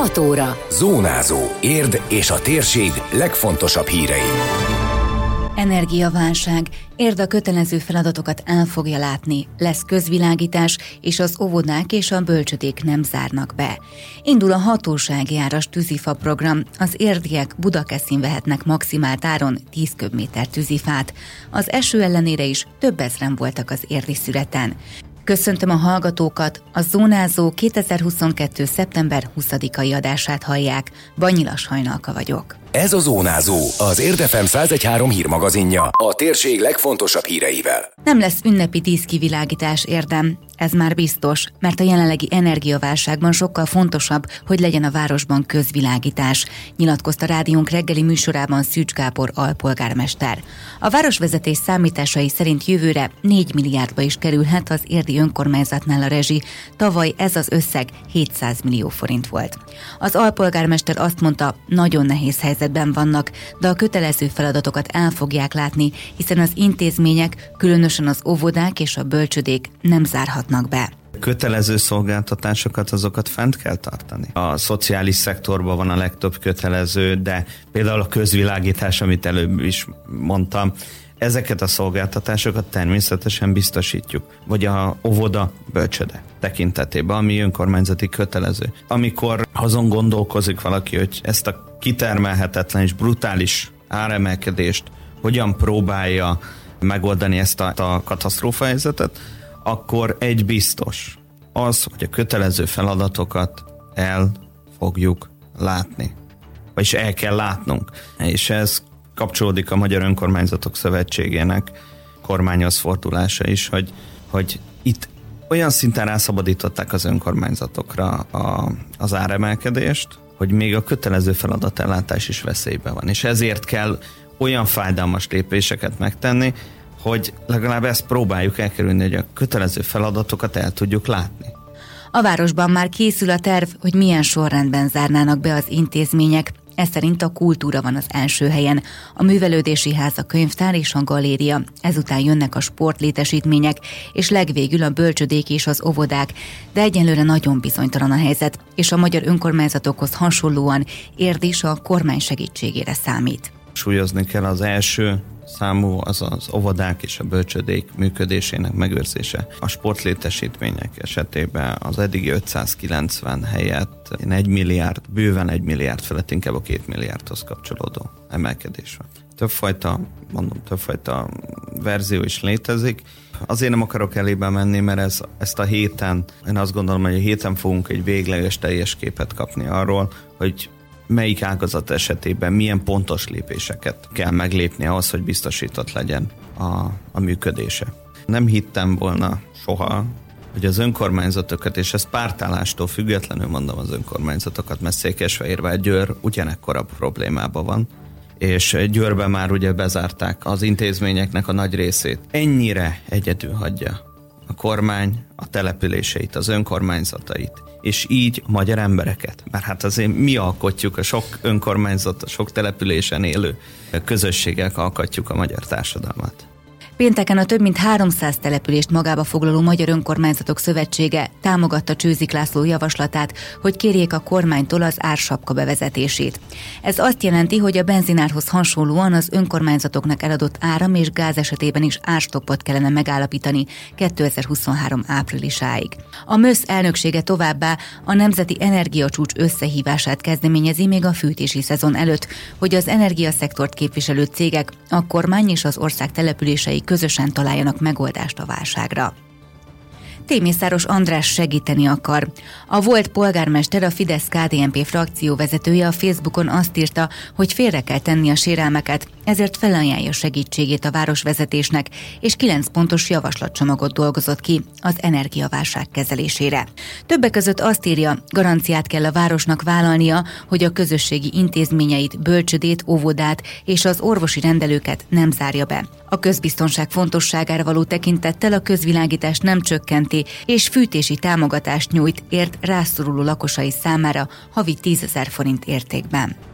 6 óra. Zónázó. Érd és a térség legfontosabb hírei. Energiaválság. Érd a kötelező feladatokat el fogja látni. Lesz közvilágítás, és az óvodák és a bölcsödék nem zárnak be. Indul a hatósági áras tűzifa program. Az érdiek Budakeszin vehetnek maximált áron 10 köbméter tűzifát. Az eső ellenére is több ezren voltak az érdi szüreten. Köszöntöm a hallgatókat, a Zónázó 2022. szeptember 20-ai adását hallják. Banyilas Hajnalka vagyok. Ez a Zónázó, az Érdefem 1013 hírmagazinja, a térség legfontosabb híreivel. Nem lesz ünnepi díszkivilágítás érdem, ez már biztos, mert a jelenlegi energiaválságban sokkal fontosabb, hogy legyen a városban közvilágítás, nyilatkozta rádiónk reggeli műsorában Szűcs Gábor alpolgármester. A városvezetés számításai szerint jövőre 4 milliárdba is kerülhet az érdi önkormányzatnál a rezsi, tavaly ez az összeg 700 millió forint volt. Az alpolgármester azt mondta, nagyon nehéz helyzetben vannak, de a kötelező feladatokat el fogják látni, hiszen az intézmények, különösen az óvodák és a bölcsödék nem zárhatnak be kötelező szolgáltatásokat, azokat fent kell tartani. A szociális szektorban van a legtöbb kötelező, de például a közvilágítás, amit előbb is mondtam, ezeket a szolgáltatásokat természetesen biztosítjuk, vagy a óvoda bölcsöde tekintetében, ami önkormányzati kötelező. Amikor azon gondolkozik valaki, hogy ezt a kitermelhetetlen és brutális áremelkedést hogyan próbálja megoldani ezt a, a katasztrófa helyzetet, akkor egy biztos, az, hogy a kötelező feladatokat el fogjuk látni. Vagyis el kell látnunk. És ez kapcsolódik a Magyar Önkormányzatok Szövetségének kormányhoz fordulása is, hogy, hogy itt olyan szinten rászabadították az önkormányzatokra a, az áremelkedést, hogy még a kötelező feladatellátás is veszélyben van. És ezért kell olyan fájdalmas lépéseket megtenni, hogy legalább ezt próbáljuk elkerülni, hogy a kötelező feladatokat el tudjuk látni. A városban már készül a terv, hogy milyen sorrendben zárnának be az intézmények. Ez szerint a kultúra van az első helyen, a művelődési ház, a könyvtár és a galéria. Ezután jönnek a sportlétesítmények, és legvégül a bölcsödék és az óvodák. De egyelőre nagyon bizonytalan a helyzet, és a magyar önkormányzatokhoz hasonlóan Érd a kormány segítségére számít. Súlyozni kell az első számú az az óvodák és a bölcsödék működésének megőrzése. A sportlétesítmények esetében az eddigi 590 helyett 1 milliárd, bőven 1 milliárd felett inkább a 2 milliárdhoz kapcsolódó emelkedés van. Többfajta, mondom, többfajta verzió is létezik. Azért nem akarok elébe menni, mert ez, ezt a héten, én azt gondolom, hogy a héten fogunk egy végleges teljes képet kapni arról, hogy melyik ágazat esetében milyen pontos lépéseket kell meglépni ahhoz, hogy biztosított legyen a, a működése. Nem hittem volna soha, hogy az önkormányzatokat, és ezt pártállástól függetlenül mondom az önkormányzatokat, mert Székesfehérvár Győr ugyanekkora problémában van, és Győrben már ugye bezárták az intézményeknek a nagy részét. Ennyire egyedül hagyja a kormány a településeit, az önkormányzatait, és így magyar embereket. Mert hát azért mi alkotjuk a sok önkormányzat, a sok településen élő közösségek alkotjuk a magyar társadalmat. Pénteken a több mint 300 települést magába foglaló Magyar Önkormányzatok Szövetsége támogatta Csőzik László javaslatát, hogy kérjék a kormánytól az ársapka bevezetését. Ez azt jelenti, hogy a benzinárhoz hasonlóan az önkormányzatoknak eladott áram és gáz esetében is árstoppot kellene megállapítani 2023 áprilisáig. A MÖSZ elnöksége továbbá a Nemzeti Energiacsúcs összehívását kezdeményezi még a fűtési szezon előtt, hogy az energiaszektort képviselő cégek, a kormány és az ország települései közösen találjanak megoldást a válságra. Témészáros András segíteni akar. A volt polgármester, a fidesz KDNP frakció vezetője a Facebookon azt írta, hogy félre kell tenni a sérelmeket, ezért felajánlja segítségét a városvezetésnek, és 9 pontos javaslatcsomagot dolgozott ki az energiaválság kezelésére. Többek között azt írja, garanciát kell a városnak vállalnia, hogy a közösségi intézményeit, bölcsödét, óvodát és az orvosi rendelőket nem zárja be. A közbiztonság fontosságára való tekintettel a közvilágítást nem csökkenti, és fűtési támogatást nyújt ért rászoruló lakosai számára havi 10 forint értékben.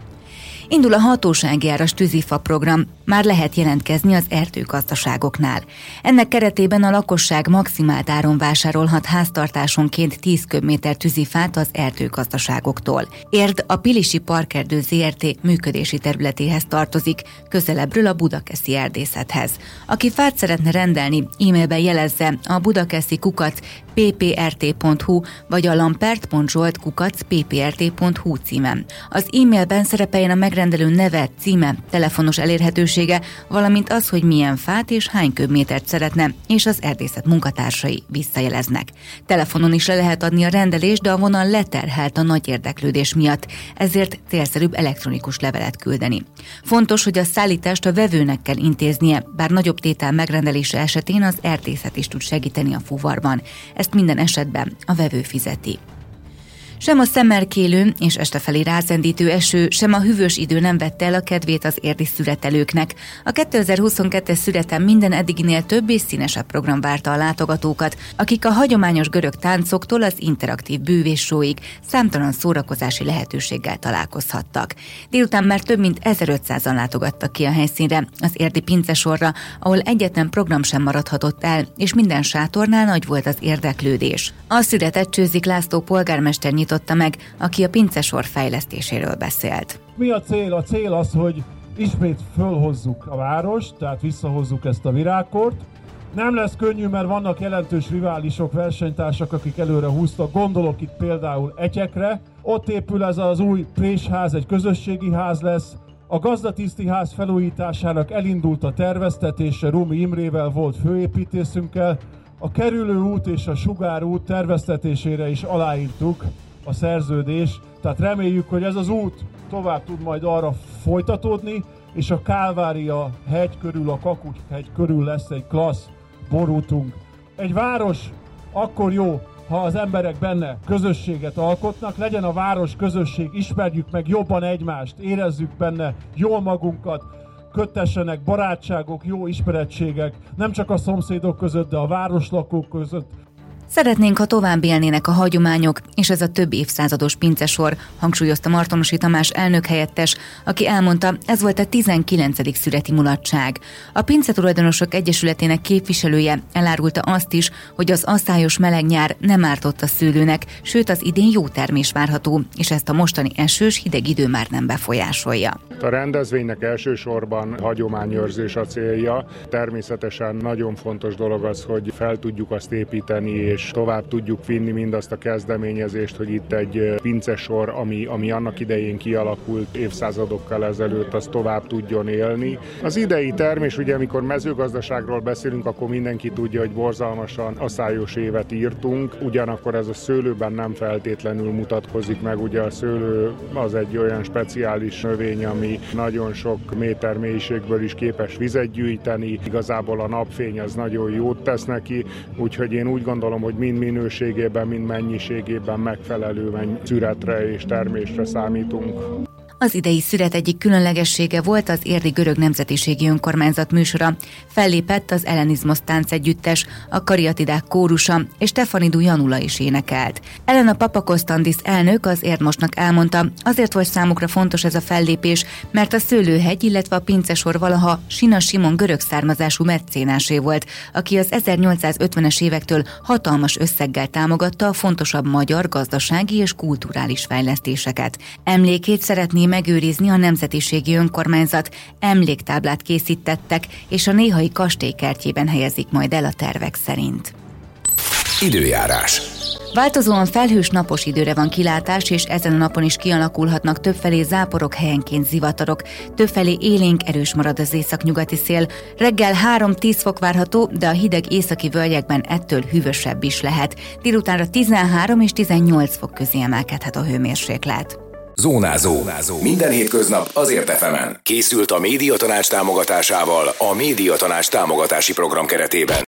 Indul a hatósági áras tűzifa program, már lehet jelentkezni az erdőgazdaságoknál. Ennek keretében a lakosság maximált áron vásárolhat háztartásonként 10 köbméter tűzifát az erdőgazdaságoktól. Érd a Pilisi Parkerdő ZRT működési területéhez tartozik, közelebbről a Budakeszi erdészethez. Aki fát szeretne rendelni, e-mailben jelezze a budakeszi kukac pprt.hu vagy a lampert.zsolt kukac pprt.hu címen. Az e-mailben szerepeljen a megrendelő neve, címe, telefonos elérhetősége, valamint az, hogy milyen fát és hány köbmétert szeretne, és az erdészet munkatársai visszajeleznek. Telefonon is le lehet adni a rendelést, de a vonal leterhelt a nagy érdeklődés miatt, ezért célszerűbb elektronikus levelet küldeni. Fontos, hogy a szállítást a vevőnek kell intéznie, bár nagyobb tétel megrendelése esetén az erdészet is tud segíteni a fuvarban. Ezt minden esetben a vevő fizeti. Sem a szemmerkélő és estefelé rázendítő eső, sem a hűvös idő nem vette el a kedvét az érdi születelőknek. A 2022-es születen minden eddiginél több és színesebb program várta a látogatókat, akik a hagyományos görög táncoktól az interaktív bűvéssóig számtalan szórakozási lehetőséggel találkozhattak. Délután már több mint 1500-an látogattak ki a helyszínre, az érdi pincesorra, ahol egyetlen program sem maradhatott el, és minden sátornál nagy volt az érdeklődés. A született Csőzik László polgármester nyitotta meg, aki a pincesor fejlesztéséről beszélt. Mi a cél? A cél az, hogy ismét fölhozzuk a várost, tehát visszahozzuk ezt a virágkort. Nem lesz könnyű, mert vannak jelentős riválisok, versenytársak, akik előre húztak. Gondolok itt például Etyekre. Ott épül ez az új présház, egy közösségi ház lesz. A gazdatiszti ház felújításának elindult a terveztetése, Rumi Imrével volt főépítészünkkel. A kerülő út és a sugár út terveztetésére is aláírtuk a szerződés, tehát reméljük, hogy ez az út tovább tud majd arra folytatódni, és a Kálvária hegy körül, a Kakucs hegy körül lesz egy klassz borútunk. Egy város akkor jó, ha az emberek benne közösséget alkotnak, legyen a város közösség, ismerjük meg jobban egymást, érezzük benne jól magunkat, köttessenek barátságok, jó ismerettségek, nem csak a szomszédok között, de a városlakók között, Szeretnénk, ha tovább élnének a hagyományok, és ez a több évszázados pincesor, hangsúlyozta Martonosi Tamás elnök helyettes, aki elmondta, ez volt a 19. születi mulatság. A Pince Tulajdonosok Egyesületének képviselője elárulta azt is, hogy az asszályos meleg nyár nem ártott a szőlőnek, sőt az idén jó termés várható, és ezt a mostani esős hideg idő már nem befolyásolja. A rendezvénynek elsősorban hagyományőrzés a célja. Természetesen nagyon fontos dolog az, hogy fel tudjuk azt építeni, és tovább tudjuk vinni mindazt a kezdeményezést, hogy itt egy pincesor, ami, ami annak idején kialakult évszázadokkal ezelőtt, az tovább tudjon élni. Az idei termés, ugye amikor mezőgazdaságról beszélünk, akkor mindenki tudja, hogy borzalmasan aszályos évet írtunk, ugyanakkor ez a szőlőben nem feltétlenül mutatkozik meg, ugye a szőlő az egy olyan speciális növény, ami nagyon sok méter mélységből is képes vizet gyűjteni, igazából a napfény az nagyon jót tesz neki, úgyhogy én úgy gondolom, hogy mind minőségében, mind mennyiségében megfelelő szüretre és termésre számítunk. Az idei szület egyik különlegessége volt az Érdi Görög Nemzetiségi Önkormányzat műsora. Fellépett az Ellenizmos együttes, a Kariatidák kórusa és Stefanidú Janula is énekelt. Elena Papakosztandis elnök az Érdmosnak elmondta, azért volt számukra fontos ez a fellépés, mert a Szőlőhegy, illetve a Pincesor valaha Sina Simon görög származású meccénásé volt, aki az 1850-es évektől hatalmas összeggel támogatta a fontosabb magyar gazdasági és kulturális fejlesztéseket. Emlékét szeretné megőrizni a Nemzetiségi Önkormányzat, emléktáblát készítettek, és a néhai kastélykertjében helyezik majd el a tervek szerint. Időjárás. Változóan felhős napos időre van kilátás, és ezen a napon is kialakulhatnak többfelé záporok, helyenként zivatarok. Többfelé élénk erős marad az északnyugati szél. Reggel 3-10 fok várható, de a hideg északi völgyekben ettől hűvösebb is lehet. Délutánra 13 és 18 fok közé emelkedhet a hőmérséklet. Zónázó. Zónázó. Minden hétköznap azért efemen. Készült a médiatanács támogatásával a médiatanács támogatási program keretében.